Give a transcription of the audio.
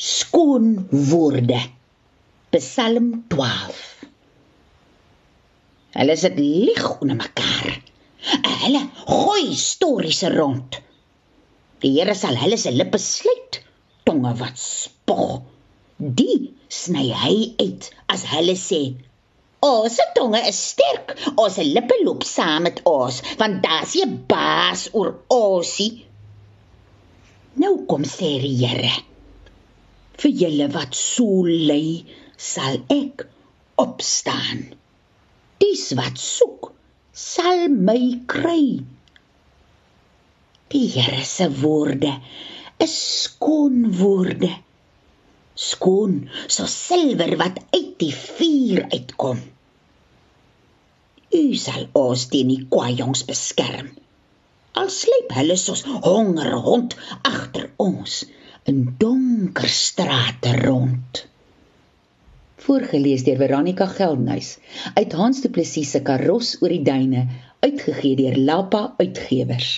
skoon woorde. Psalm 12. Hulle sit lieg onder mekaar. Hulle gooi stories rond. Die Here sal hulle se lippe sluit, tonge wat spog. Die sny hy uit as hulle sê: "Ons tonge is sterk, ons lippe loop saam met ons, want daar's 'n baas oor onsie." Nou kom sê die Here: vir julle wat so ly, sal ek opstaan. Dis wat soek, sal my kry. Die Here se woorde is skoon woorde. Skoon so silwer wat uit die vuur uitkom. U sal ons teen die kwaaijongs beskerm. Al sleep hulle soos honger hond agter ons in donker strate rond. Voorgeles deur Veronica Geldnys uit Hans Du Plessis se Karos oor die duine uitgegee deur Lappa Uitgewers.